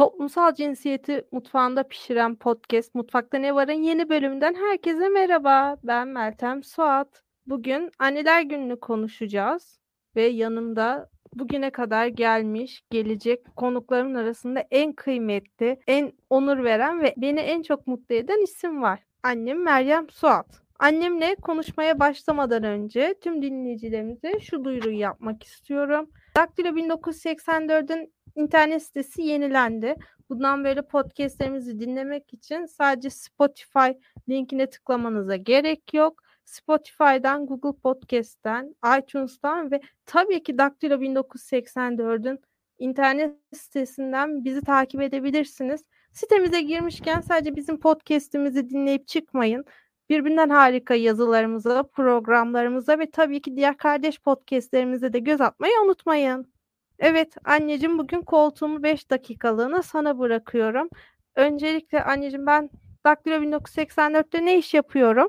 Toplumsal cinsiyeti mutfağında pişiren podcast Mutfakta Ne Var'ın yeni bölümünden herkese merhaba. Ben Meltem Suat. Bugün Anneler Günü'nü konuşacağız ve yanımda bugüne kadar gelmiş, gelecek konuklarımın arasında en kıymetli, en onur veren ve beni en çok mutlu eden isim var. Annem Meryem Suat. Annemle konuşmaya başlamadan önce tüm dinleyicilerimize şu duyuruyu yapmak istiyorum. Daktilo 1984'ün internet sitesi yenilendi. Bundan böyle podcastlerimizi dinlemek için sadece Spotify linkine tıklamanıza gerek yok. Spotify'dan, Google Podcast'ten, iTunes'tan ve tabii ki Daktilo 1984'ün internet sitesinden bizi takip edebilirsiniz. Sitemize girmişken sadece bizim podcast'imizi dinleyip çıkmayın. Birbirinden harika yazılarımıza, programlarımıza ve tabii ki diğer kardeş podcastlerimize de göz atmayı unutmayın. Evet anneciğim bugün koltuğumu 5 dakikalığına sana bırakıyorum. Öncelikle anneciğim ben Daktilo 1984'te ne iş yapıyorum?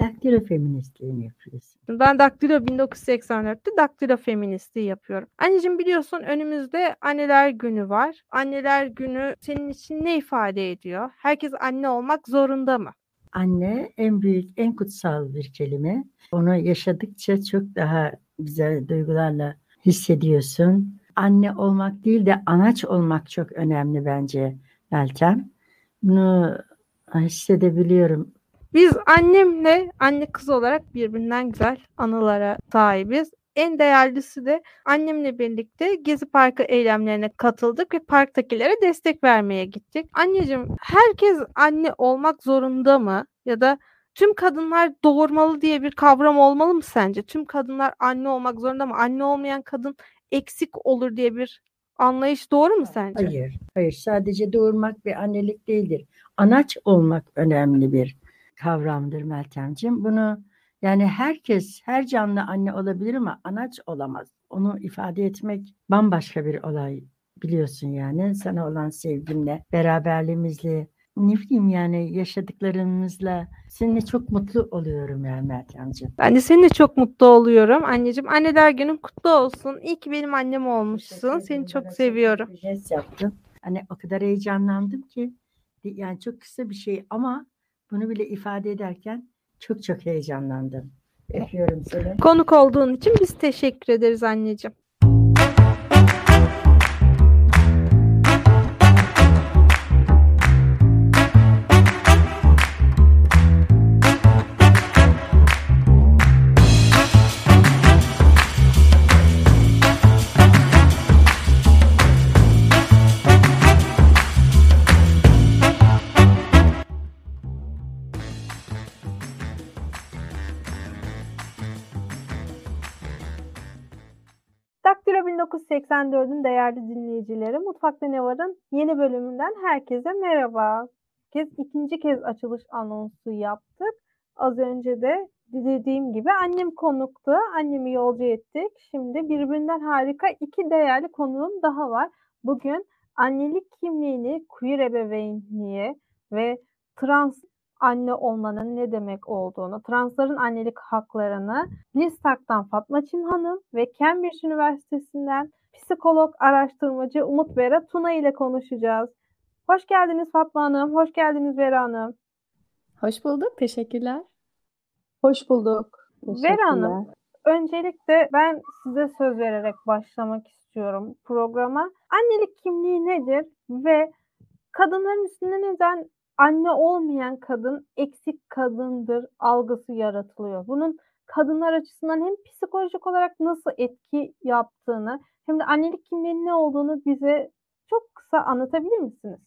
Daktilo feministliğini yapıyorsun. Ben Daktilo 1984'te Daktilo feministliği yapıyorum. Anneciğim biliyorsun önümüzde anneler günü var. Anneler günü senin için ne ifade ediyor? Herkes anne olmak zorunda mı? Anne en büyük, en kutsal bir kelime. Onu yaşadıkça çok daha güzel duygularla hissediyorsun. Anne olmak değil de anaç olmak çok önemli bence Meltem. Bunu hissedebiliyorum. Biz annemle anne kız olarak birbirinden güzel anılara sahibiz. En değerlisi de annemle birlikte Gezi Parkı eylemlerine katıldık ve parktakilere destek vermeye gittik. Anneciğim herkes anne olmak zorunda mı? Ya da tüm kadınlar doğurmalı diye bir kavram olmalı mı sence? Tüm kadınlar anne olmak zorunda mı? Anne olmayan kadın eksik olur diye bir anlayış doğru mu sence? Hayır, hayır. Sadece doğurmak ve annelik değildir. Anaç olmak önemli bir kavramdır Meltemciğim. Bunu yani herkes, her canlı anne olabilir ama anaç olamaz. Onu ifade etmek bambaşka bir olay biliyorsun yani. Sana olan sevgimle, beraberliğimizle, ne bileyim yani yaşadıklarımızla seninle çok mutlu oluyorum yani Meltemciğim. Ben de seninle çok mutlu oluyorum anneciğim. Anneler günün kutlu olsun. İyi ki benim annem olmuşsun. Seni çok seviyorum. Bir jest yaptın. Hani o kadar heyecanlandım ki yani çok kısa bir şey ama bunu bile ifade ederken çok çok heyecanlandım. Öpüyorum seni. Konuk olduğun için biz teşekkür ederiz anneciğim. 1984'ün değerli dinleyicileri Mutfakta Ne Var'ın yeni bölümünden herkese merhaba. Kez ikinci kez açılış anonsu yaptık. Az önce de dediğim gibi annem konuktu. Annemi yolcu ettik. Şimdi birbirinden harika iki değerli konuğum daha var. Bugün annelik kimliğini, queer ebeveynliği ve trans anne olmanın ne demek olduğunu, transların annelik haklarını Listak'tan Fatma Çim Hanım ve Cambridge Üniversitesi'nden psikolog araştırmacı Umut Vera Tuna ile konuşacağız. Hoş geldiniz Fatma Hanım, hoş geldiniz Vera Hanım. Hoş bulduk, teşekkürler. Hoş bulduk. Vera Hanım, öncelikle ben size söz vererek başlamak istiyorum programa. Annelik kimliği nedir ve kadınların üstünde neden anne olmayan kadın eksik kadındır algısı yaratılıyor. Bunun kadınlar açısından hem psikolojik olarak nasıl etki yaptığını de annelik kimliğinin ne olduğunu bize çok kısa anlatabilir misiniz?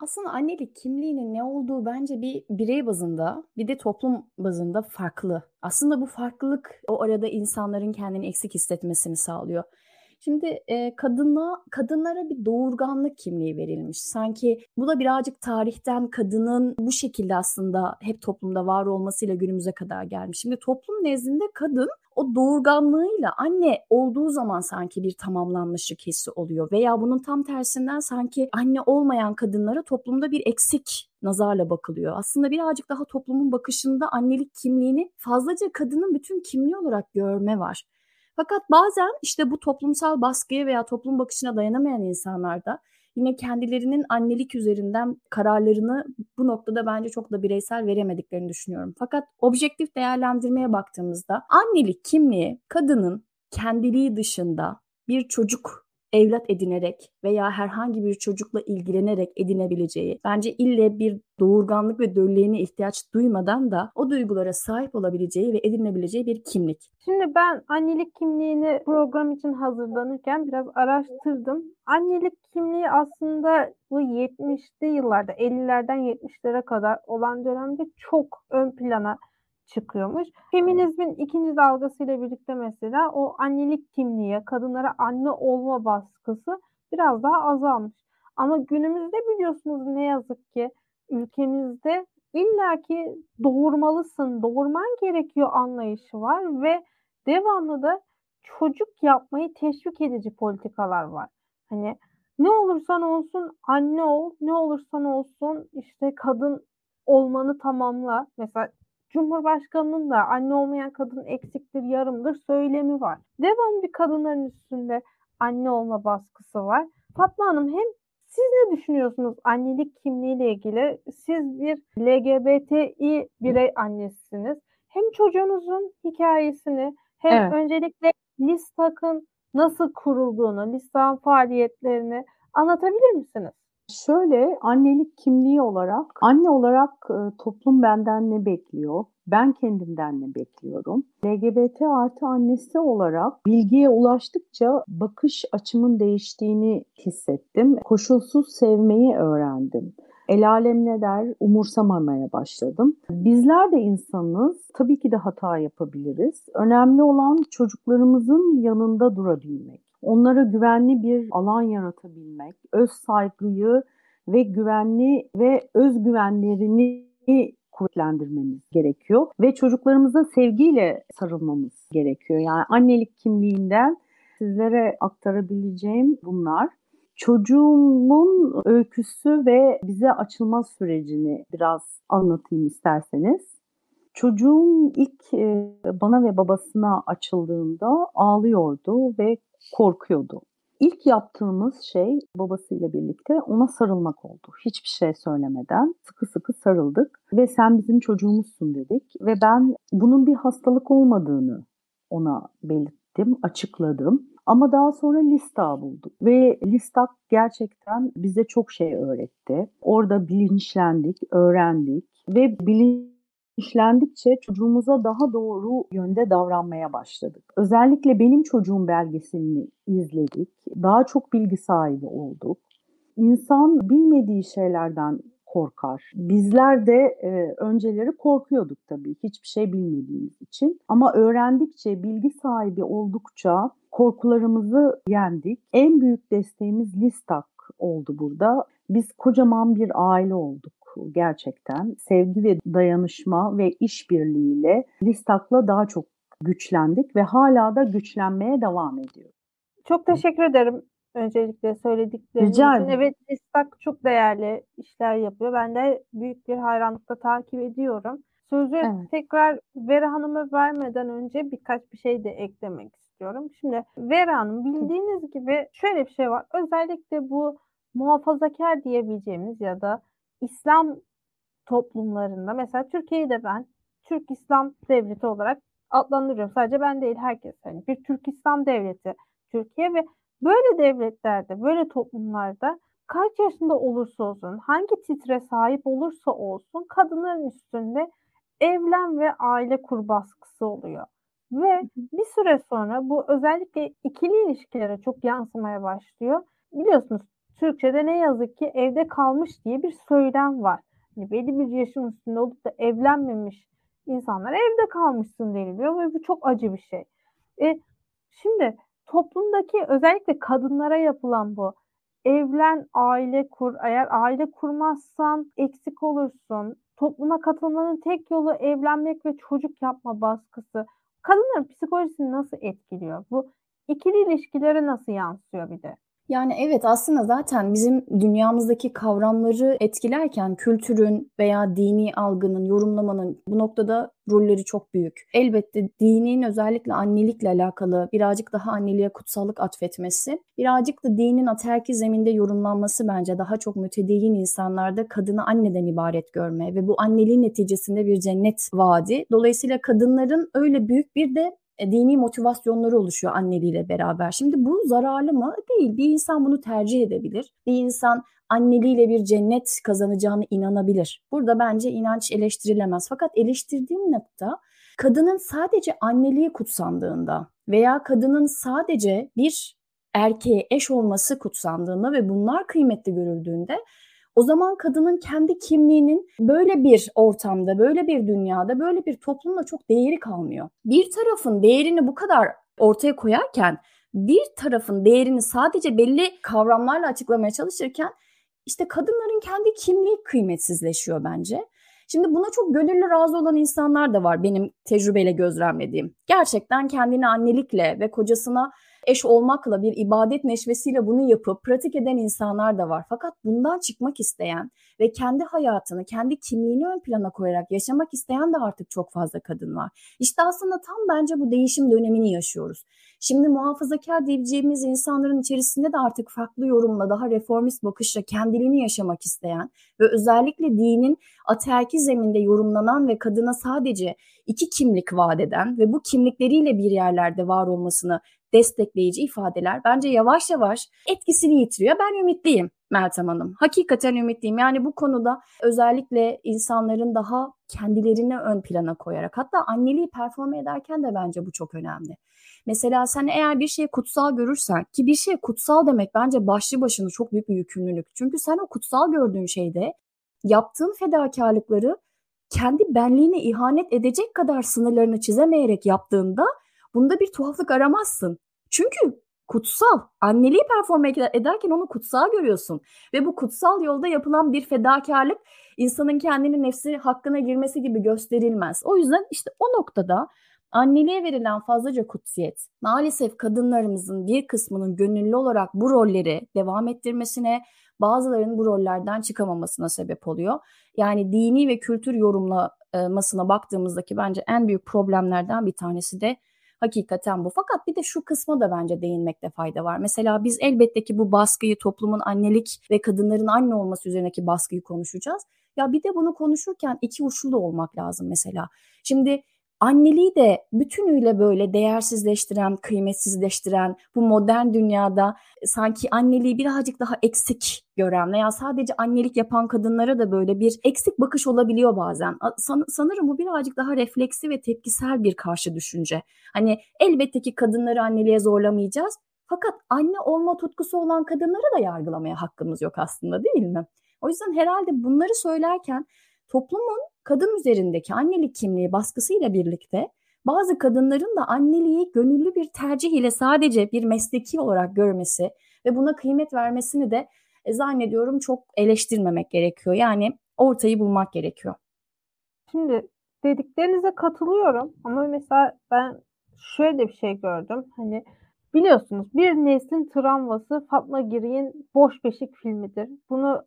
Aslında annelik kimliğinin ne olduğu bence bir birey bazında bir de toplum bazında farklı. Aslında bu farklılık o arada insanların kendini eksik hissetmesini sağlıyor. Şimdi e, kadına kadınlara bir doğurganlık kimliği verilmiş. Sanki bu da birazcık tarihten kadının bu şekilde aslında hep toplumda var olmasıyla günümüze kadar gelmiş. Şimdi toplum nezdinde kadın o doğurganlığıyla anne olduğu zaman sanki bir tamamlanmışlık hissi oluyor veya bunun tam tersinden sanki anne olmayan kadınlara toplumda bir eksik nazarla bakılıyor. Aslında birazcık daha toplumun bakışında annelik kimliğini fazlaca kadının bütün kimliği olarak görme var. Fakat bazen işte bu toplumsal baskıya veya toplum bakışına dayanamayan insanlarda yine kendilerinin annelik üzerinden kararlarını bu noktada bence çok da bireysel veremediklerini düşünüyorum. Fakat objektif değerlendirmeye baktığımızda annelik kimliği kadının kendiliği dışında bir çocuk evlat edinerek veya herhangi bir çocukla ilgilenerek edinebileceği, bence ille bir doğurganlık ve dölleğine ihtiyaç duymadan da o duygulara sahip olabileceği ve edinebileceği bir kimlik. Şimdi ben annelik kimliğini program için hazırlanırken biraz araştırdım. Annelik kimliği aslında bu 70'li yıllarda, 50'lerden 70'lere kadar olan dönemde çok ön plana çıkıyormuş. Feminizmin ikinci dalgasıyla birlikte mesela o annelik kimliği, kadınlara anne olma baskısı biraz daha azalmış. Ama günümüzde biliyorsunuz ne yazık ki ülkemizde illaki doğurmalısın, doğurman gerekiyor anlayışı var ve devamlı da çocuk yapmayı teşvik edici politikalar var. Hani ne olursan olsun anne ol, ne olursan olsun işte kadın olmanı tamamla. Mesela Cumhurbaşkanının da anne olmayan kadın eksiktir, yarımdır söylemi var. Devam bir kadınların üstünde anne olma baskısı var. Fatma Hanım hem siz ne düşünüyorsunuz annelik kimliğiyle ilgili? Siz bir LGBTİ birey annesisiniz. Hem çocuğunuzun hikayesini hem evet. öncelikle LİSTAK'ın nasıl kurulduğunu, LİSTAK'ın faaliyetlerini anlatabilir misiniz? Şöyle annelik kimliği olarak, anne olarak e, toplum benden ne bekliyor? Ben kendimden ne bekliyorum? LGBT artı annesi olarak bilgiye ulaştıkça bakış açımın değiştiğini hissettim. Koşulsuz sevmeyi öğrendim. El alem ne der umursamamaya başladım. Bizler de insanız. Tabii ki de hata yapabiliriz. Önemli olan çocuklarımızın yanında durabilmek onlara güvenli bir alan yaratabilmek, öz saygıyı ve güvenli ve özgüvenlerini kuvvetlendirmemiz gerekiyor ve çocuklarımıza sevgiyle sarılmamız gerekiyor. Yani annelik kimliğinden sizlere aktarabileceğim bunlar. Çocuğumun öyküsü ve bize açılma sürecini biraz anlatayım isterseniz. Çocuğum ilk bana ve babasına açıldığında ağlıyordu ve korkuyordu. İlk yaptığımız şey babasıyla birlikte ona sarılmak oldu. Hiçbir şey söylemeden sıkı sıkı sarıldık ve sen bizim çocuğumuzsun dedik ve ben bunun bir hastalık olmadığını ona belirttim, açıkladım. Ama daha sonra Lista bulduk ve Listak gerçekten bize çok şey öğretti. Orada bilinçlendik, öğrendik ve bilinç işlendikçe çocuğumuza daha doğru yönde davranmaya başladık. Özellikle benim çocuğum belgeselini izledik. Daha çok bilgi sahibi olduk. İnsan bilmediği şeylerden korkar. Bizler de e, önceleri korkuyorduk tabii hiçbir şey bilmediğimiz için. Ama öğrendikçe, bilgi sahibi oldukça korkularımızı yendik. En büyük desteğimiz Listak oldu burada. Biz kocaman bir aile olduk gerçekten. Sevgi ve dayanışma ve işbirliğiyle Listak'la daha çok güçlendik ve hala da güçlenmeye devam ediyor. Çok teşekkür ederim öncelikle söyledikleriniz Rica için. Evet Listak çok değerli işler yapıyor. Ben de büyük bir hayranlıkla takip ediyorum. Sözü evet. tekrar Vera Hanım'a vermeden önce birkaç bir şey de eklemek istiyorum. Şimdi Vera Hanım bildiğiniz gibi şöyle bir şey var. Özellikle bu muhafazakar diyebileceğimiz ya da İslam toplumlarında mesela Türkiye'yi de ben Türk İslam Devleti olarak adlandırıyorum. Sadece ben değil herkes. Hani bir Türk İslam Devleti Türkiye ve böyle devletlerde, böyle toplumlarda kaç yaşında olursa olsun, hangi titre sahip olursa olsun kadınların üstünde evlen ve aile kur baskısı oluyor. Ve bir süre sonra bu özellikle ikili ilişkilere çok yansımaya başlıyor. Biliyorsunuz Türkçe'de ne yazık ki evde kalmış diye bir söylem var. Yani belli bir yaşın üstünde olup da evlenmemiş insanlar evde kalmışsın deniliyor ve bu çok acı bir şey. E, şimdi toplumdaki özellikle kadınlara yapılan bu evlen, aile kur. Eğer aile kurmazsan eksik olursun. Topluma katılmanın tek yolu evlenmek ve çocuk yapma baskısı. Kadınların psikolojisini nasıl etkiliyor? Bu ikili ilişkilere nasıl yansıyor bir de? Yani evet aslında zaten bizim dünyamızdaki kavramları etkilerken kültürün veya dini algının, yorumlamanın bu noktada rolleri çok büyük. Elbette dinin özellikle annelikle alakalı birazcık daha anneliğe kutsallık atfetmesi, birazcık da dinin aterki zeminde yorumlanması bence daha çok mütedeyyin insanlarda kadını anneden ibaret görme ve bu anneliğin neticesinde bir cennet vaadi. Dolayısıyla kadınların öyle büyük bir de dini motivasyonları oluşuyor anneliğiyle beraber. Şimdi bu zararlı mı? Değil. Bir insan bunu tercih edebilir. Bir insan anneliğiyle bir cennet kazanacağını inanabilir. Burada bence inanç eleştirilemez. Fakat eleştirdiğim nokta kadının sadece anneliği kutsandığında veya kadının sadece bir erkeğe eş olması kutsandığında ve bunlar kıymetli görüldüğünde o zaman kadının kendi kimliğinin böyle bir ortamda, böyle bir dünyada, böyle bir toplumda çok değeri kalmıyor. Bir tarafın değerini bu kadar ortaya koyarken bir tarafın değerini sadece belli kavramlarla açıklamaya çalışırken işte kadınların kendi kimliği kıymetsizleşiyor bence. Şimdi buna çok gönüllü razı olan insanlar da var benim tecrübeyle gözlemlediğim. Gerçekten kendini annelikle ve kocasına eş olmakla bir ibadet neşvesiyle bunu yapıp pratik eden insanlar da var. Fakat bundan çıkmak isteyen ve kendi hayatını, kendi kimliğini ön plana koyarak yaşamak isteyen de artık çok fazla kadın var. İşte aslında tam bence bu değişim dönemini yaşıyoruz. Şimdi muhafazakar diyebileceğimiz insanların içerisinde de artık farklı yorumla, daha reformist bakışla kendiliğini yaşamak isteyen ve özellikle dinin ataerki zeminde yorumlanan ve kadına sadece iki kimlik vaat eden ve bu kimlikleriyle bir yerlerde var olmasını destekleyici ifadeler bence yavaş yavaş etkisini yitiriyor. Ben ümitliyim Meltem Hanım. Hakikaten ümitliyim. Yani bu konuda özellikle insanların daha kendilerini ön plana koyarak hatta anneliği performe ederken de bence bu çok önemli. Mesela sen eğer bir şeyi kutsal görürsen ki bir şey kutsal demek bence başlı başına çok büyük bir yükümlülük. Çünkü sen o kutsal gördüğün şeyde yaptığın fedakarlıkları kendi benliğine ihanet edecek kadar sınırlarını çizemeyerek yaptığında bunda bir tuhaflık aramazsın. Çünkü kutsal. Anneliği performe ederken onu kutsal görüyorsun. Ve bu kutsal yolda yapılan bir fedakarlık insanın kendini nefsi hakkına girmesi gibi gösterilmez. O yüzden işte o noktada anneliğe verilen fazlaca kutsiyet maalesef kadınlarımızın bir kısmının gönüllü olarak bu rolleri devam ettirmesine, bazılarının bu rollerden çıkamamasına sebep oluyor. Yani dini ve kültür yorumlamasına baktığımızdaki bence en büyük problemlerden bir tanesi de Hakikaten bu. Fakat bir de şu kısma da bence değinmekte fayda var. Mesela biz elbette ki bu baskıyı toplumun annelik ve kadınların anne olması üzerindeki baskıyı konuşacağız. Ya bir de bunu konuşurken iki uçlu da olmak lazım mesela. Şimdi anneliği de bütünüyle böyle değersizleştiren, kıymetsizleştiren bu modern dünyada sanki anneliği birazcık daha eksik gören veya sadece annelik yapan kadınlara da böyle bir eksik bakış olabiliyor bazen. San, sanırım bu birazcık daha refleksi ve tepkisel bir karşı düşünce. Hani elbette ki kadınları anneliğe zorlamayacağız. Fakat anne olma tutkusu olan kadınları da yargılamaya hakkımız yok aslında değil mi? O yüzden herhalde bunları söylerken toplumun kadın üzerindeki annelik kimliği baskısıyla birlikte bazı kadınların da anneliği gönüllü bir tercih ile sadece bir mesleki olarak görmesi ve buna kıymet vermesini de e, zannediyorum çok eleştirmemek gerekiyor. Yani ortayı bulmak gerekiyor. Şimdi dediklerinize katılıyorum ama mesela ben şöyle bir şey gördüm. Hani biliyorsunuz bir neslin travması Fatma Giri'nin Boş Beşik filmidir. Bunu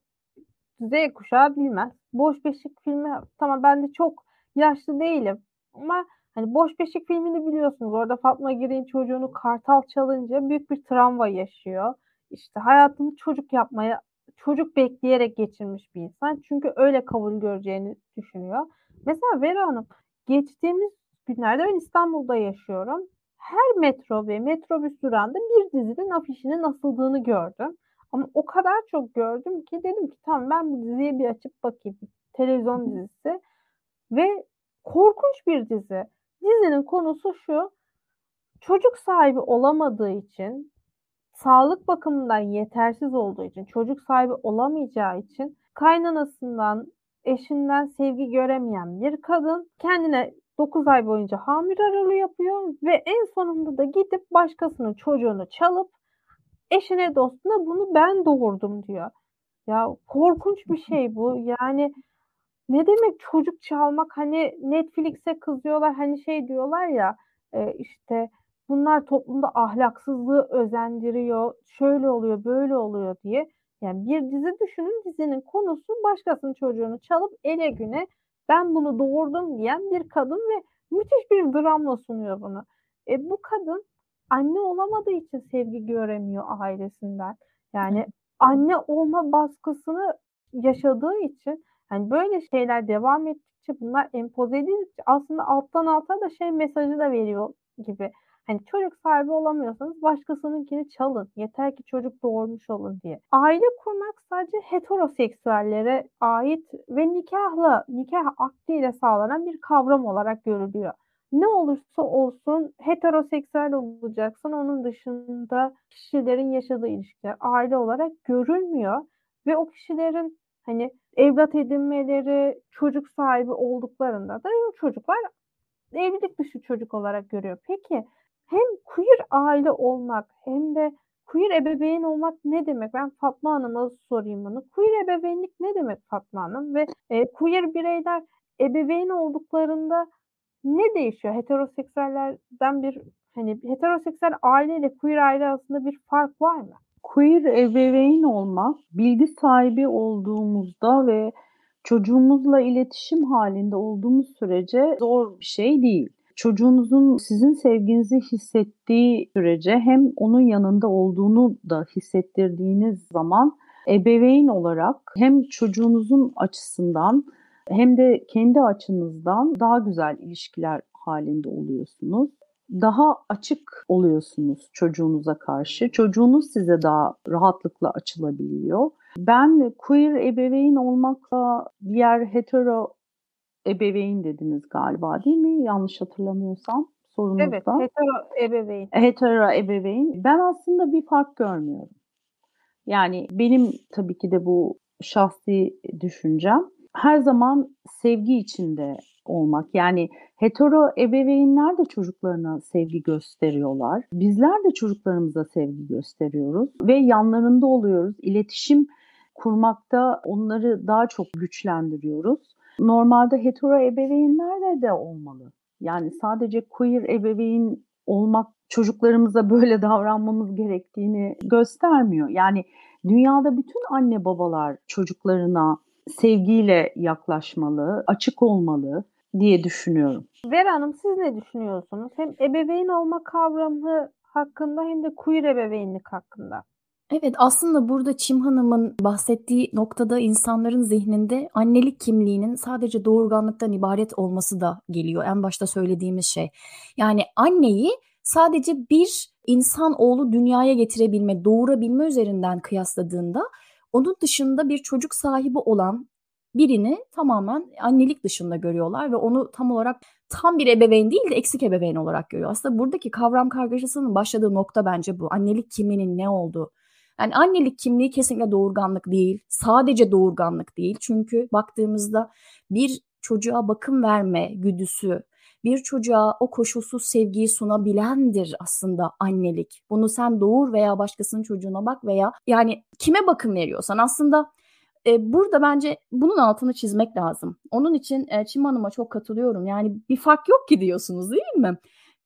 Z kuşağı bilmez. Boş Beşik filmi tamam ben de çok yaşlı değilim ama hani Boş Beşik filmini biliyorsunuz. Orada Fatma Girin çocuğunu kartal çalınca büyük bir travma yaşıyor. İşte hayatını çocuk yapmaya çocuk bekleyerek geçirmiş bir insan. Çünkü öyle kabul göreceğini düşünüyor. Mesela Vera Hanım geçtiğimiz günlerde ben İstanbul'da yaşıyorum. Her metro ve metrobüs durağında bir dizinin afişinin asıldığını gördüm. Ama o kadar çok gördüm ki dedim ki tamam ben bu diziyi bir açıp bakayım. Televizyon dizisi. Ve korkunç bir dizi. Dizinin konusu şu. Çocuk sahibi olamadığı için, sağlık bakımından yetersiz olduğu için, çocuk sahibi olamayacağı için kaynanasından, eşinden sevgi göremeyen bir kadın kendine 9 ay boyunca hamile aralığı yapıyor ve en sonunda da gidip başkasının çocuğunu çalıp eşine dostuna bunu ben doğurdum diyor. Ya korkunç bir şey bu. Yani ne demek çocuk çalmak? Hani Netflix'e kızıyorlar. Hani şey diyorlar ya e, işte bunlar toplumda ahlaksızlığı özendiriyor, şöyle oluyor, böyle oluyor diye. Yani bir dizi düşünün dizinin konusu başkasının çocuğunu çalıp ele güne ben bunu doğurdum diyen bir kadın ve müthiş bir dramla sunuyor bunu. E, bu kadın anne olamadığı için sevgi göremiyor ailesinden. Yani anne olma baskısını yaşadığı için hani böyle şeyler devam ettikçe bunlar empoze edildikçe aslında alttan alta da şey mesajı da veriyor gibi. Hani çocuk sahibi olamıyorsanız başkasınınkini çalın. Yeter ki çocuk doğurmuş olun diye. Aile kurmak sadece heteroseksüellere ait ve nikahla, nikah akdiyle sağlanan bir kavram olarak görülüyor. Ne olursa olsun heteroseksüel olacaksın. Onun dışında kişilerin yaşadığı ilişkiler aile olarak görülmüyor ve o kişilerin hani evlat edinmeleri, çocuk sahibi olduklarında da o çocuklar evlilik dışı çocuk olarak görüyor. Peki hem queer aile olmak hem de queer ebeveyn olmak ne demek? Ben Fatma Hanım'a sorayım bunu. Queer ebeveynlik ne demek Fatma Hanım? Ve e, queer bireyler ebeveyn olduklarında ne değişiyor? Heteroseksüellerden bir hani heteroseksüel aile ile queer aile arasında bir fark var mı? Queer ebeveyn olmak bilgi sahibi olduğumuzda ve çocuğumuzla iletişim halinde olduğumuz sürece zor bir şey değil. Çocuğunuzun sizin sevginizi hissettiği sürece hem onun yanında olduğunu da hissettirdiğiniz zaman ebeveyn olarak hem çocuğunuzun açısından hem de kendi açınızdan daha güzel ilişkiler halinde oluyorsunuz. Daha açık oluyorsunuz çocuğunuza karşı. Çocuğunuz size daha rahatlıkla açılabiliyor. Ben queer ebeveyn olmakla diğer hetero ebeveyn dediniz galiba değil mi? Yanlış hatırlamıyorsam sorunuzda. Evet, hetero ebeveyn. Hetero ebeveyn. Ben aslında bir fark görmüyorum. Yani benim tabii ki de bu şahsi düşüncem her zaman sevgi içinde olmak. Yani hetero ebeveynler de çocuklarına sevgi gösteriyorlar. Bizler de çocuklarımıza sevgi gösteriyoruz ve yanlarında oluyoruz. İletişim kurmakta onları daha çok güçlendiriyoruz. Normalde hetero ebeveynlerde de olmalı. Yani sadece queer ebeveyn olmak çocuklarımıza böyle davranmamız gerektiğini göstermiyor. Yani dünyada bütün anne babalar çocuklarına sevgiyle yaklaşmalı, açık olmalı diye düşünüyorum. Vera Hanım siz ne düşünüyorsunuz? Hem ebeveyn olma kavramı hakkında hem de queer ebeveynlik hakkında. Evet aslında burada Çim Hanım'ın bahsettiği noktada insanların zihninde annelik kimliğinin sadece doğurganlıktan ibaret olması da geliyor. En başta söylediğimiz şey. Yani anneyi sadece bir insan oğlu dünyaya getirebilme, doğurabilme üzerinden kıyasladığında onun dışında bir çocuk sahibi olan birini tamamen annelik dışında görüyorlar ve onu tam olarak tam bir ebeveyn değil de eksik ebeveyn olarak görüyor. Aslında buradaki kavram kargaşasının başladığı nokta bence bu. Annelik kimliğinin ne olduğu. Yani annelik kimliği kesinlikle doğurganlık değil. Sadece doğurganlık değil. Çünkü baktığımızda bir çocuğa bakım verme güdüsü, bir çocuğa o koşulsuz sevgiyi sunabilendir aslında annelik. Bunu sen doğur veya başkasının çocuğuna bak veya yani kime bakım veriyorsan aslında e, burada bence bunun altını çizmek lazım. Onun için e, Çim Hanım'a çok katılıyorum. Yani bir fark yok ki diyorsunuz değil mi?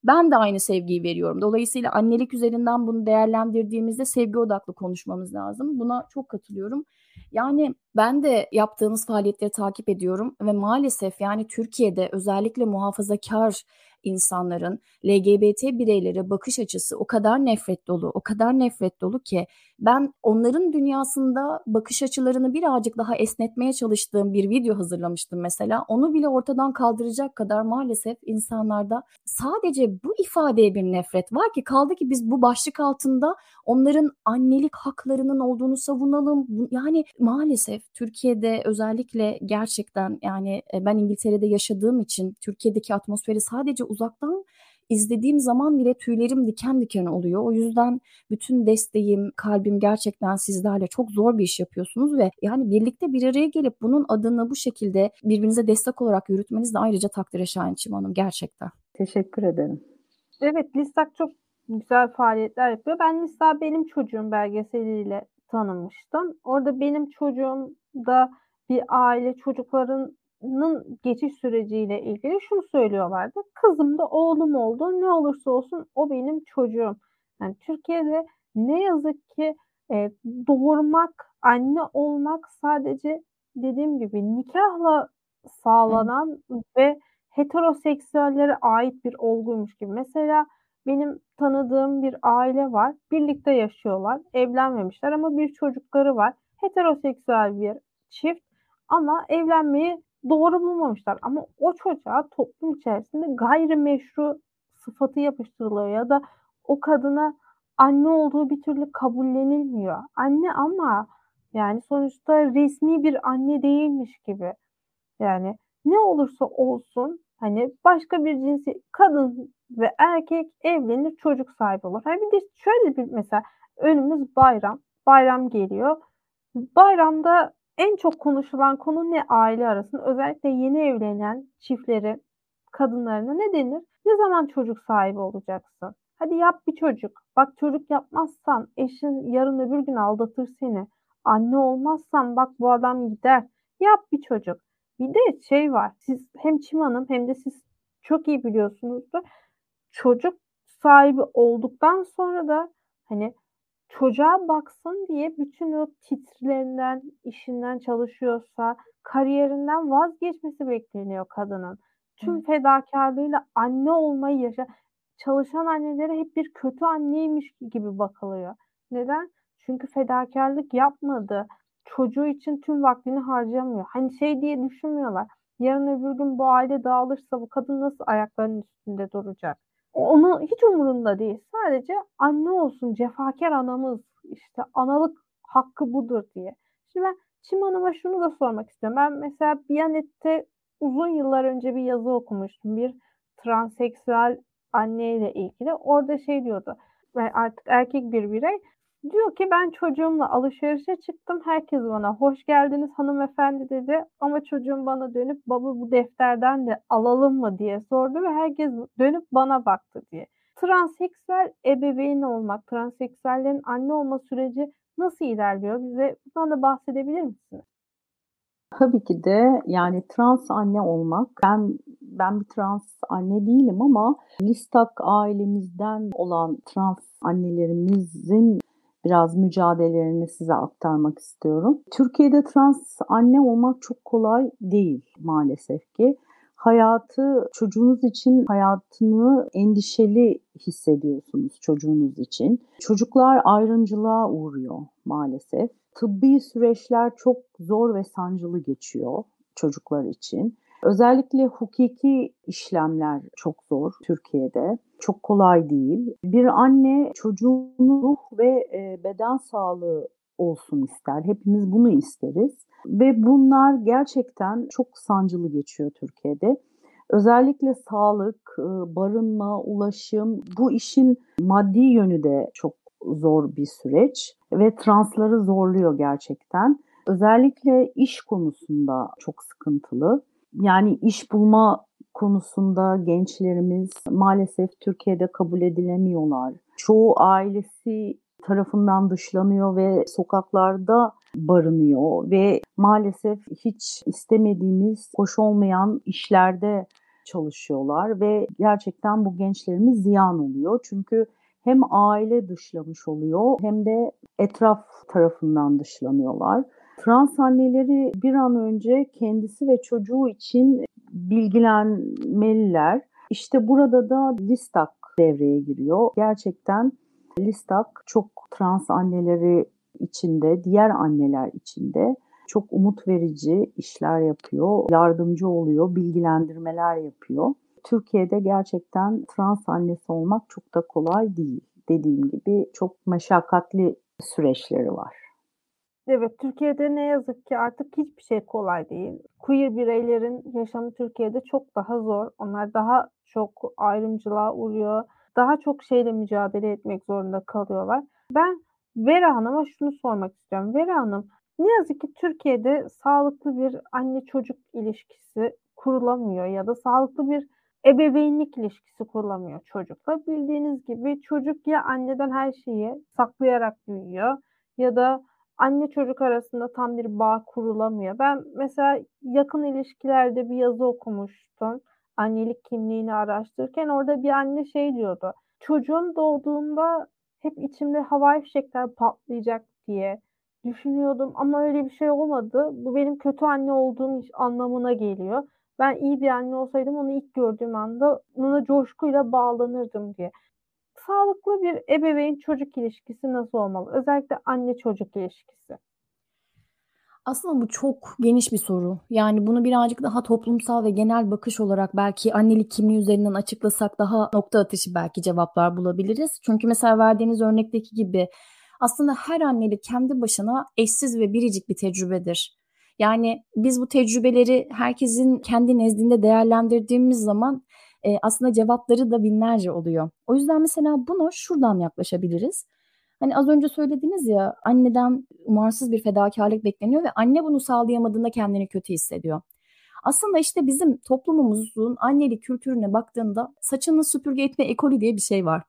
Ben de aynı sevgiyi veriyorum. Dolayısıyla annelik üzerinden bunu değerlendirdiğimizde sevgi odaklı konuşmamız lazım. Buna çok katılıyorum. Yani ben de yaptığınız faaliyetleri takip ediyorum ve maalesef yani Türkiye'de özellikle muhafazakar insanların LGBT bireylere bakış açısı o kadar nefret dolu, o kadar nefret dolu ki ben onların dünyasında bakış açılarını birazcık daha esnetmeye çalıştığım bir video hazırlamıştım mesela. Onu bile ortadan kaldıracak kadar maalesef insanlarda sadece bu ifadeye bir nefret var ki kaldı ki biz bu başlık altında onların annelik haklarının olduğunu savunalım. Yani maalesef Türkiye'de özellikle gerçekten yani e, ben İngiltere'de yaşadığım için Türkiye'deki atmosferi sadece uzaktan izlediğim zaman bile tüylerim diken diken oluyor. O yüzden bütün desteğim, kalbim gerçekten sizlerle çok zor bir iş yapıyorsunuz ve yani birlikte bir araya gelip bunun adını bu şekilde birbirinize destek olarak yürütmeniz de ayrıca takdire şayan Çim Hanım gerçekten. Teşekkür ederim. Evet Listak çok güzel faaliyetler yapıyor. Ben Lista benim çocuğum belgeseliyle tanınmıştım. Orada benim çocuğum da bir aile çocukların çocuklarının geçiş süreciyle ilgili şunu söylüyorlardı. Kızım da oğlum oldu. Ne olursa olsun o benim çocuğum. Yani Türkiye'de ne yazık ki e, doğurmak, anne olmak sadece dediğim gibi nikahla sağlanan ve heteroseksüellere ait bir olguymuş gibi. Mesela benim tanıdığım bir aile var. Birlikte yaşıyorlar. Evlenmemişler ama bir çocukları var. Heteroseksüel bir çift ama evlenmeyi doğru bulmamışlar. Ama o çocuğa toplum içerisinde gayrimeşru sıfatı yapıştırılıyor ya da o kadına anne olduğu bir türlü kabullenilmiyor. Anne ama yani sonuçta resmi bir anne değilmiş gibi. Yani ne olursa olsun hani başka bir cinsi kadın ve erkek evlenir çocuk sahibi olur. Hani bir de şöyle bir mesela önümüz bayram. Bayram geliyor. Bayramda en çok konuşulan konu ne aile arasında? Özellikle yeni evlenen çiftleri, kadınlarına ne denir? Ne zaman çocuk sahibi olacaksın? Hadi yap bir çocuk. Bak çocuk yapmazsan eşin yarın öbür gün aldatır seni. Anne olmazsan bak bu adam gider. Yap bir çocuk. Bir de şey var. Siz hem Çim Hanım hem de siz çok iyi biliyorsunuzdur. Çocuk sahibi olduktan sonra da hani çocuğa baksın diye bütün o titrlerinden, işinden çalışıyorsa, kariyerinden vazgeçmesi bekleniyor kadının. Tüm fedakarlığıyla anne olmayı yaşa. Çalışan annelere hep bir kötü anneymiş gibi bakılıyor. Neden? Çünkü fedakarlık yapmadı. Çocuğu için tüm vaktini harcamıyor. Hani şey diye düşünmüyorlar. Yarın öbür gün bu aile dağılırsa bu kadın nasıl ayaklarının üstünde duracak? Onu hiç umurunda değil. Sadece anne olsun, cefakar anamız, işte analık hakkı budur diye. Şimdi ben Çim Hanım'a şunu da sormak istiyorum. Ben mesela Biyanet'te uzun yıllar önce bir yazı okumuştum. Bir transseksüel anneyle ilgili. Orada şey diyordu. Artık erkek bir birey Diyor ki ben çocuğumla alışverişe çıktım. Herkes bana hoş geldiniz hanımefendi dedi. Ama çocuğum bana dönüp baba bu defterden de alalım mı diye sordu ve herkes dönüp bana baktı diye. Transseksüel ebeveyn olmak, transseksüellerin anne olma süreci nasıl ilerliyor? Bize bundan da bahsedebilir misiniz? Tabii ki de yani trans anne olmak. Ben ben bir trans anne değilim ama Listak ailemizden olan trans annelerimizin biraz mücadelelerini size aktarmak istiyorum. Türkiye'de trans anne olmak çok kolay değil maalesef ki. Hayatı çocuğunuz için hayatını endişeli hissediyorsunuz çocuğunuz için. Çocuklar ayrımcılığa uğruyor maalesef. Tıbbi süreçler çok zor ve sancılı geçiyor çocuklar için. Özellikle hukuki işlemler çok zor Türkiye'de. Çok kolay değil. Bir anne çocuğunun ruh ve e, beden sağlığı olsun ister. Hepimiz bunu isteriz. Ve bunlar gerçekten çok sancılı geçiyor Türkiye'de. Özellikle sağlık, e, barınma, ulaşım bu işin maddi yönü de çok zor bir süreç ve transları zorluyor gerçekten. Özellikle iş konusunda çok sıkıntılı. Yani iş bulma konusunda gençlerimiz maalesef Türkiye'de kabul edilemiyorlar. Çoğu ailesi tarafından dışlanıyor ve sokaklarda barınıyor ve maalesef hiç istemediğimiz, hoş olmayan işlerde çalışıyorlar ve gerçekten bu gençlerimiz ziyan oluyor. Çünkü hem aile dışlamış oluyor hem de etraf tarafından dışlanıyorlar. Trans anneleri bir an önce kendisi ve çocuğu için bilgilenmeliler. İşte burada da Listak devreye giriyor. Gerçekten Listak çok trans anneleri içinde, diğer anneler içinde çok umut verici işler yapıyor, yardımcı oluyor, bilgilendirmeler yapıyor. Türkiye'de gerçekten trans annesi olmak çok da kolay değil. Dediğim gibi çok meşakkatli süreçleri var. Evet, Türkiye'de ne yazık ki artık hiçbir şey kolay değil. Queer bireylerin yaşamı Türkiye'de çok daha zor. Onlar daha çok ayrımcılığa uğruyor. Daha çok şeyle mücadele etmek zorunda kalıyorlar. Ben Vera Hanım'a şunu sormak istiyorum. Vera Hanım, ne yazık ki Türkiye'de sağlıklı bir anne çocuk ilişkisi kurulamıyor ya da sağlıklı bir ebeveynlik ilişkisi kurulamıyor çocukla. Bildiğiniz gibi çocuk ya anneden her şeyi saklayarak büyüyor ya da anne çocuk arasında tam bir bağ kurulamıyor. Ben mesela yakın ilişkilerde bir yazı okumuştum. Annelik kimliğini araştırırken orada bir anne şey diyordu. Çocuğum doğduğunda hep içimde havai fişekler patlayacak diye düşünüyordum ama öyle bir şey olmadı. Bu benim kötü anne olduğum anlamına geliyor. Ben iyi bir anne olsaydım onu ilk gördüğüm anda ona coşkuyla bağlanırdım diye. Sağlıklı bir ebeveyn çocuk ilişkisi nasıl olmalı? Özellikle anne çocuk ilişkisi. Aslında bu çok geniş bir soru. Yani bunu birazcık daha toplumsal ve genel bakış olarak belki annelik kimliği üzerinden açıklasak daha nokta atışı belki cevaplar bulabiliriz. Çünkü mesela verdiğiniz örnekteki gibi aslında her annelik kendi başına eşsiz ve biricik bir tecrübedir. Yani biz bu tecrübeleri herkesin kendi nezdinde değerlendirdiğimiz zaman e, aslında cevapları da binlerce oluyor. O yüzden mesela buna şuradan yaklaşabiliriz. Hani az önce söylediniz ya anneden umarsız bir fedakarlık bekleniyor ve anne bunu sağlayamadığında kendini kötü hissediyor. Aslında işte bizim toplumumuzun annelik kültürüne baktığında saçını süpürge etme ekolü diye bir şey var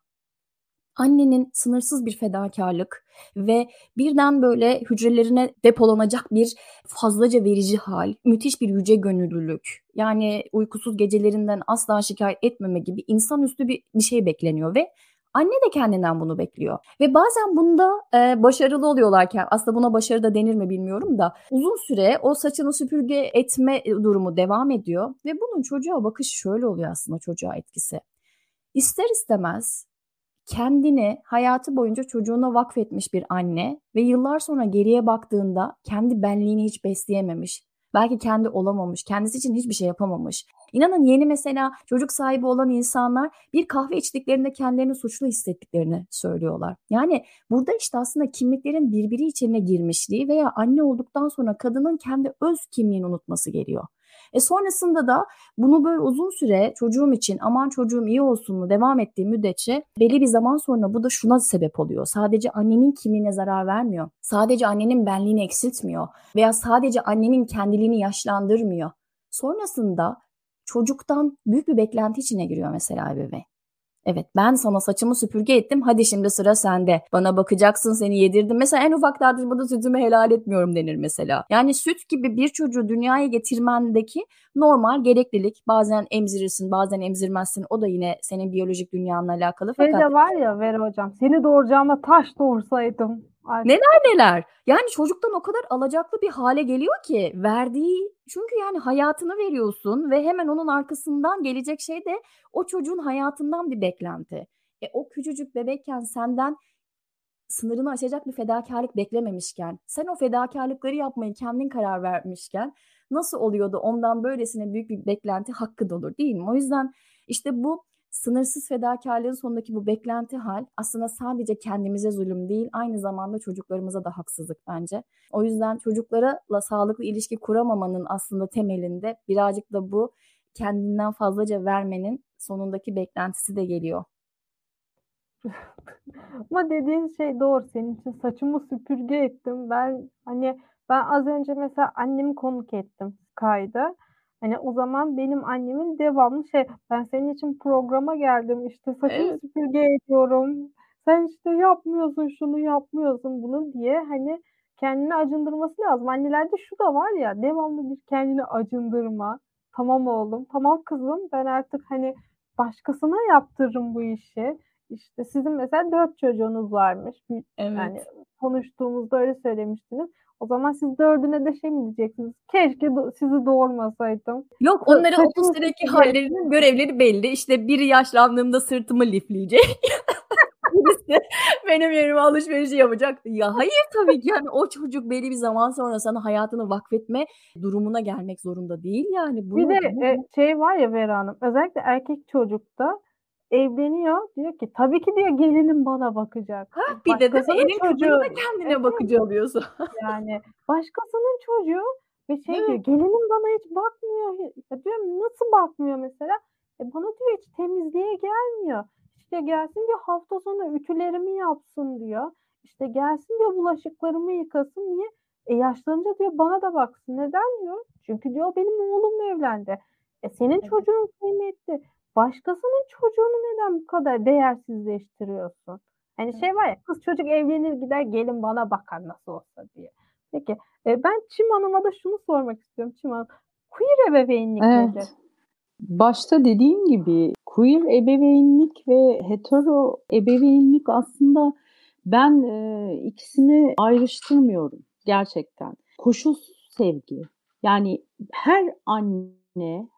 annenin sınırsız bir fedakarlık ve birden böyle hücrelerine depolanacak bir fazlaca verici hal, müthiş bir yüce gönüllülük. Yani uykusuz gecelerinden asla şikayet etmeme gibi insanüstü bir, bir şey bekleniyor ve Anne de kendinden bunu bekliyor. Ve bazen bunda e, başarılı oluyorlarken aslında buna başarı da denir mi bilmiyorum da uzun süre o saçını süpürge etme durumu devam ediyor. Ve bunun çocuğa bakışı şöyle oluyor aslında çocuğa etkisi. İster istemez kendini hayatı boyunca çocuğuna vakfetmiş bir anne ve yıllar sonra geriye baktığında kendi benliğini hiç besleyememiş. Belki kendi olamamış, kendisi için hiçbir şey yapamamış. İnanın yeni mesela çocuk sahibi olan insanlar bir kahve içtiklerinde kendilerini suçlu hissettiklerini söylüyorlar. Yani burada işte aslında kimliklerin birbiri içine girmişliği veya anne olduktan sonra kadının kendi öz kimliğini unutması geliyor. E sonrasında da bunu böyle uzun süre çocuğum için aman çocuğum iyi olsun mu devam ettiği müddetçe belli bir zaman sonra bu da şuna sebep oluyor. Sadece annenin kimliğine zarar vermiyor. Sadece annenin benliğini eksiltmiyor veya sadece annenin kendiliğini yaşlandırmıyor. Sonrasında çocuktan büyük bir beklenti içine giriyor mesela ebeveyn. Evet ben sana saçımı süpürge ettim hadi şimdi sıra sende. Bana bakacaksın seni yedirdim. Mesela en ufak tartışmada sütümü helal etmiyorum denir mesela. Yani süt gibi bir çocuğu dünyaya getirmendeki normal gereklilik. Bazen emzirirsin bazen emzirmezsin. O da yine senin biyolojik dünyanla alakalı. Fakat... Şey de var ya Vera hocam seni doğuracağıma taş doğursaydım. Artık. Neler neler. Yani çocuktan o kadar alacaklı bir hale geliyor ki verdiği çünkü yani hayatını veriyorsun ve hemen onun arkasından gelecek şey de o çocuğun hayatından bir beklenti. E o küçücük bebekken senden sınırını aşacak bir fedakarlık beklememişken, sen o fedakarlıkları yapmayı kendin karar vermişken nasıl oluyordu ondan böylesine büyük bir beklenti hakkı olur değil mi? O yüzden işte bu sınırsız fedakarlığın sonundaki bu beklenti hal aslında sadece kendimize zulüm değil aynı zamanda çocuklarımıza da haksızlık bence. O yüzden çocuklarla sağlıklı ilişki kuramamanın aslında temelinde birazcık da bu kendinden fazlaca vermenin sonundaki beklentisi de geliyor. Ama dediğin şey doğru. Senin için saçımı süpürge ettim. Ben hani ben az önce mesela annemi konuk ettim kayda. Hani o zaman benim annemin devamlı şey ben senin için programa geldim işte saçını evet. süpürge ediyorum. Sen işte yapmıyorsun şunu yapmıyorsun bunu diye hani kendini acındırması lazım. Annelerde şu da var ya devamlı bir kendini acındırma. Tamam oğlum, tamam kızım ben artık hani başkasına yaptırırım bu işi. İşte sizin mesela dört çocuğunuz varmış. Evet. Yani konuştuğumuzda öyle söylemiştiniz. O zaman siz dördüne de şey mi diyeceksiniz? Keşke do- sizi doğurmasaydım. Yok onların Saçım 30 seneki hallerinin görevleri belli. İşte biri yaşlandığımda sırtımı lifleyecek. Birisi benim yerime alışverişi yapacak. Ya hayır tabii ki yani o çocuk belli bir zaman sonra sana hayatını vakfetme durumuna gelmek zorunda değil yani. Bunu, bir de bunu... e, şey var ya Vera Hanım özellikle erkek çocukta evleniyor. Diyor ki tabii ki diyor gelinim bana bakacak. Ha, bir de de elin çocuğu da kendine evet. bakıcı alıyorsun. yani başkasının çocuğu ve şey evet. diyor gelinim bana hiç bakmıyor. Ya diyorum nasıl bakmıyor mesela? E bana diyor hiç temizliğe gelmiyor. İşte gelsin diyor hafta sonu ütülerimi yapsın diyor. İşte gelsin diyor bulaşıklarımı yıkasın. Niye? E yaşlanınca diyor bana da baksın. Neden diyor? Çünkü diyor benim oğlum evlendi. E senin evet. çocuğun kıymetli. Başkasının çocuğunu neden bu kadar değersizleştiriyorsun? Hani şey var ya kız çocuk evlenir gider gelin bana bakar nasıl olsa diye. Peki e, ben Çim Hanım'a da şunu sormak istiyorum Çim Hanım. Queer ebeveynlik Evet. nedir? Başta dediğim gibi queer ebeveynlik ve hetero ebeveynlik aslında ben e, ikisini ayrıştırmıyorum gerçekten. Koşulsuz sevgi. Yani her anne,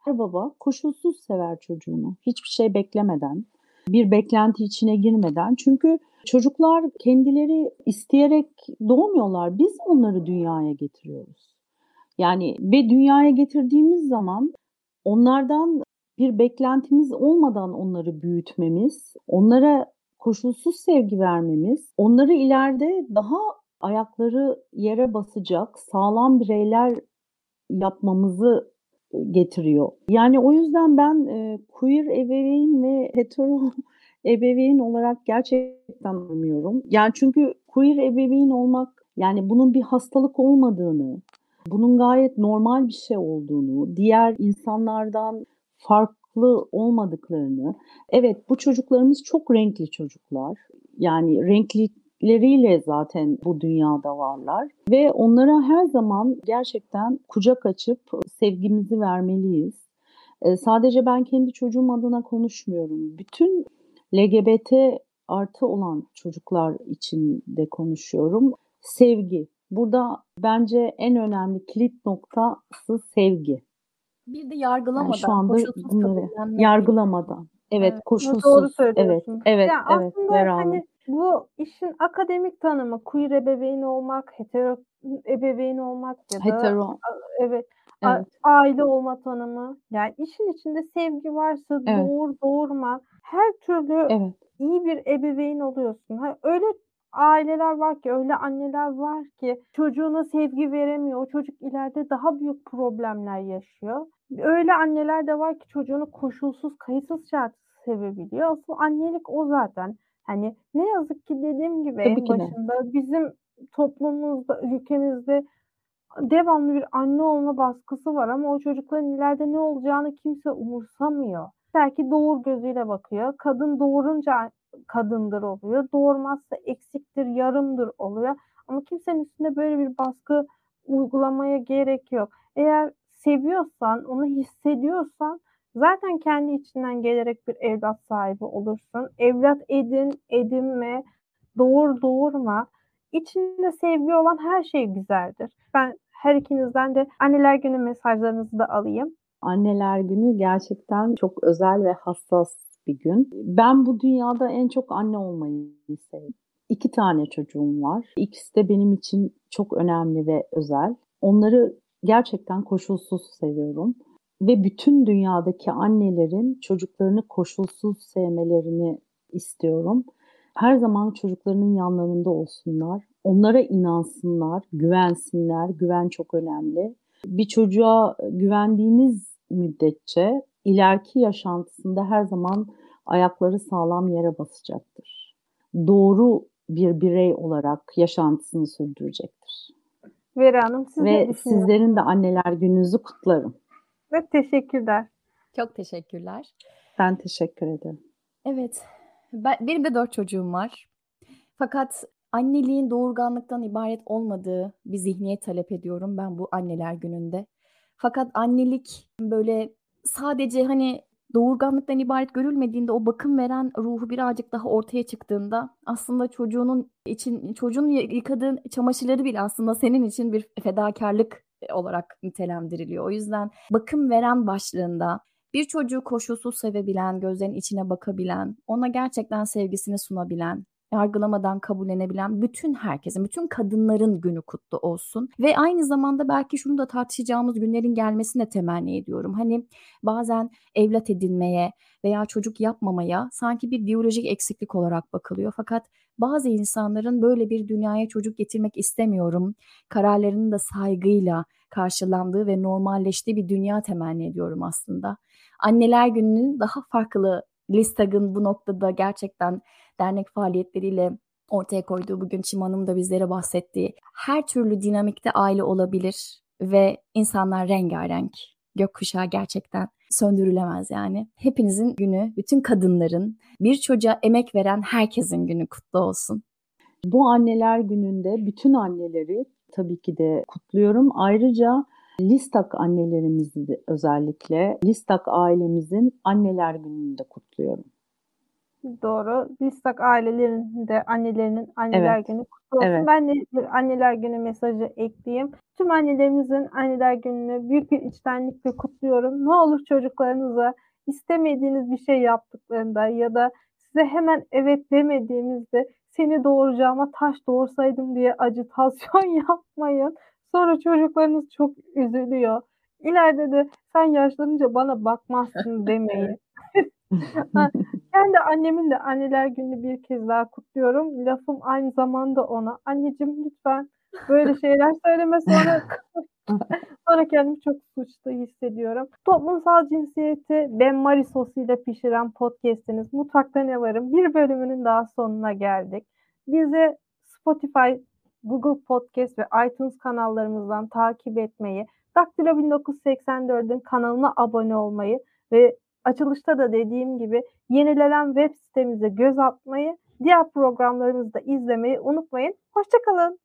her baba koşulsuz sever çocuğunu. Hiçbir şey beklemeden, bir beklenti içine girmeden. Çünkü çocuklar kendileri isteyerek doğmuyorlar. Biz onları dünyaya getiriyoruz. Yani ve dünyaya getirdiğimiz zaman onlardan bir beklentimiz olmadan onları büyütmemiz, onlara koşulsuz sevgi vermemiz, onları ileride daha ayakları yere basacak sağlam bireyler yapmamızı getiriyor. Yani o yüzden ben e, queer ebeveyn ve hetero ebeveyn olarak gerçekten anlamıyorum. Yani çünkü queer ebeveyn olmak yani bunun bir hastalık olmadığını, bunun gayet normal bir şey olduğunu, diğer insanlardan farklı olmadıklarını. Evet bu çocuklarımız çok renkli çocuklar. Yani renklileriyle zaten bu dünyada varlar ve onlara her zaman gerçekten kucak açıp sevgimizi vermeliyiz. Ee, sadece ben kendi çocuğum adına konuşmuyorum. Bütün LGBT artı olan çocuklar için de konuşuyorum. Sevgi. Burada bence en önemli kilit noktası sevgi. Bir de yargılamadan, Yani şu anda koşulsuz bunları yargılamadan. Evet, Evet, koşulsuz. Doğru Evet, söylüyorsun. evet, evet. aslında Vera Hanım. hani bu işin akademik tanımı queer ebeveyn olmak, hetero ebeveyn olmak ya da Hetero. evet a- Evet. aile olma tanımı. Yani işin içinde sevgi varsa Evet. doğur doğurma her türlü Evet. iyi bir ebeveyn oluyorsun. Ha, öyle aileler var ki, öyle anneler var ki çocuğuna sevgi veremiyor. O çocuk ileride daha büyük problemler yaşıyor. Öyle anneler de var ki çocuğunu koşulsuz, kayıtsız şartsız sevebiliyor. Asıl annelik o zaten. Hani ne yazık ki dediğim gibi Tabii en ki de. başında bizim toplumumuzda, ülkemizde devamlı bir anne olma baskısı var ama o çocukların ileride ne olacağını kimse umursamıyor. Belki doğur gözüyle bakıyor. Kadın doğurunca kadındır oluyor. Doğurmazsa eksiktir, yarımdır oluyor. Ama kimsenin üstünde böyle bir baskı uygulamaya gerek yok. Eğer seviyorsan, onu hissediyorsan zaten kendi içinden gelerek bir evlat sahibi olursun. Evlat edin, edinme, doğur doğurma. İçinde sevgi olan her şey güzeldir. Ben her ikinizden de anneler günü mesajlarınızı da alayım. Anneler Günü gerçekten çok özel ve hassas bir gün. Ben bu dünyada en çok anne olmayı sevdim. İki tane çocuğum var. İkisi de benim için çok önemli ve özel. Onları gerçekten koşulsuz seviyorum. Ve bütün dünyadaki annelerin çocuklarını koşulsuz sevmelerini istiyorum. Her zaman çocuklarının yanlarında olsunlar. Onlara inansınlar, güvensinler. Güven çok önemli. Bir çocuğa güvendiğiniz müddetçe ileriki yaşantısında her zaman ayakları sağlam yere basacaktır. Doğru bir birey olarak yaşantısını sürdürecektir. Vera Hanım siz Ve sizlerin de anneler gününüzü kutlarım. Ve teşekkürler. Çok teşekkürler. Ben teşekkür ederim. Evet, ben, benim de dört çocuğum var. Fakat anneliğin doğurganlıktan ibaret olmadığı bir zihniyet talep ediyorum ben bu anneler gününde. Fakat annelik böyle sadece hani doğurganlıktan ibaret görülmediğinde o bakım veren ruhu birazcık daha ortaya çıktığında aslında çocuğunun için çocuğun yıkadığın çamaşırları bile aslında senin için bir fedakarlık olarak nitelendiriliyor. O yüzden bakım veren başlığında bir çocuğu koşulsuz sevebilen, gözlerin içine bakabilen, ona gerçekten sevgisini sunabilen, yargılamadan kabullenebilen bütün herkesin, bütün kadınların günü kutlu olsun. Ve aynı zamanda belki şunu da tartışacağımız günlerin gelmesini de temenni ediyorum. Hani bazen evlat edinmeye veya çocuk yapmamaya sanki bir biyolojik eksiklik olarak bakılıyor. Fakat bazı insanların böyle bir dünyaya çocuk getirmek istemiyorum, kararlarının da saygıyla karşılandığı ve normalleştiği bir dünya temenni ediyorum aslında. Anneler Günü'nün daha farklı Listag'ın bu noktada gerçekten dernek faaliyetleriyle ortaya koyduğu bugün Çim Hanım da bizlere bahsettiği her türlü dinamikte aile olabilir ve insanlar rengarenk. gökkuşağı gerçekten söndürülemez yani. Hepinizin günü, bütün kadınların, bir çocuğa emek veren herkesin günü kutlu olsun. Bu anneler gününde bütün anneleri tabii ki de kutluyorum. Ayrıca Listak annelerimizi de özellikle Listak ailemizin anneler gününü de kutluyorum. Doğru. Listak ailelerinin de annelerinin anneler Evet. günü kutlu olsun. Evet. Ben de bir anneler günü mesajı ekleyeyim. Tüm annelerimizin anneler gününü büyük bir içtenlikle kutluyorum. Ne olur çocuklarınıza istemediğiniz bir şey yaptıklarında ya da size hemen evet demediğimizde seni doğuracağıma taş doğursaydım diye acitasyon yapmayın. Sonra çocuklarınız çok üzülüyor. İleride de sen yaşlanınca bana bakmazsın demeyin. Ben de annemin de anneler gününü bir kez daha kutluyorum. Lafım aynı zamanda ona. Anneciğim lütfen böyle şeyler söyleme sonra sonra kendimi çok suçlu hissediyorum. Toplumsal cinsiyeti Ben Marie sosuyla pişiren podcastiniz Mutfakta Ne Varım bir bölümünün daha sonuna geldik. Bizi Spotify, Google Podcast ve iTunes kanallarımızdan takip etmeyi, Daktilo 1984'ün kanalına abone olmayı ve açılışta da dediğim gibi yenilenen web sitemize göz atmayı, diğer programlarımızı da izlemeyi unutmayın. Hoşçakalın.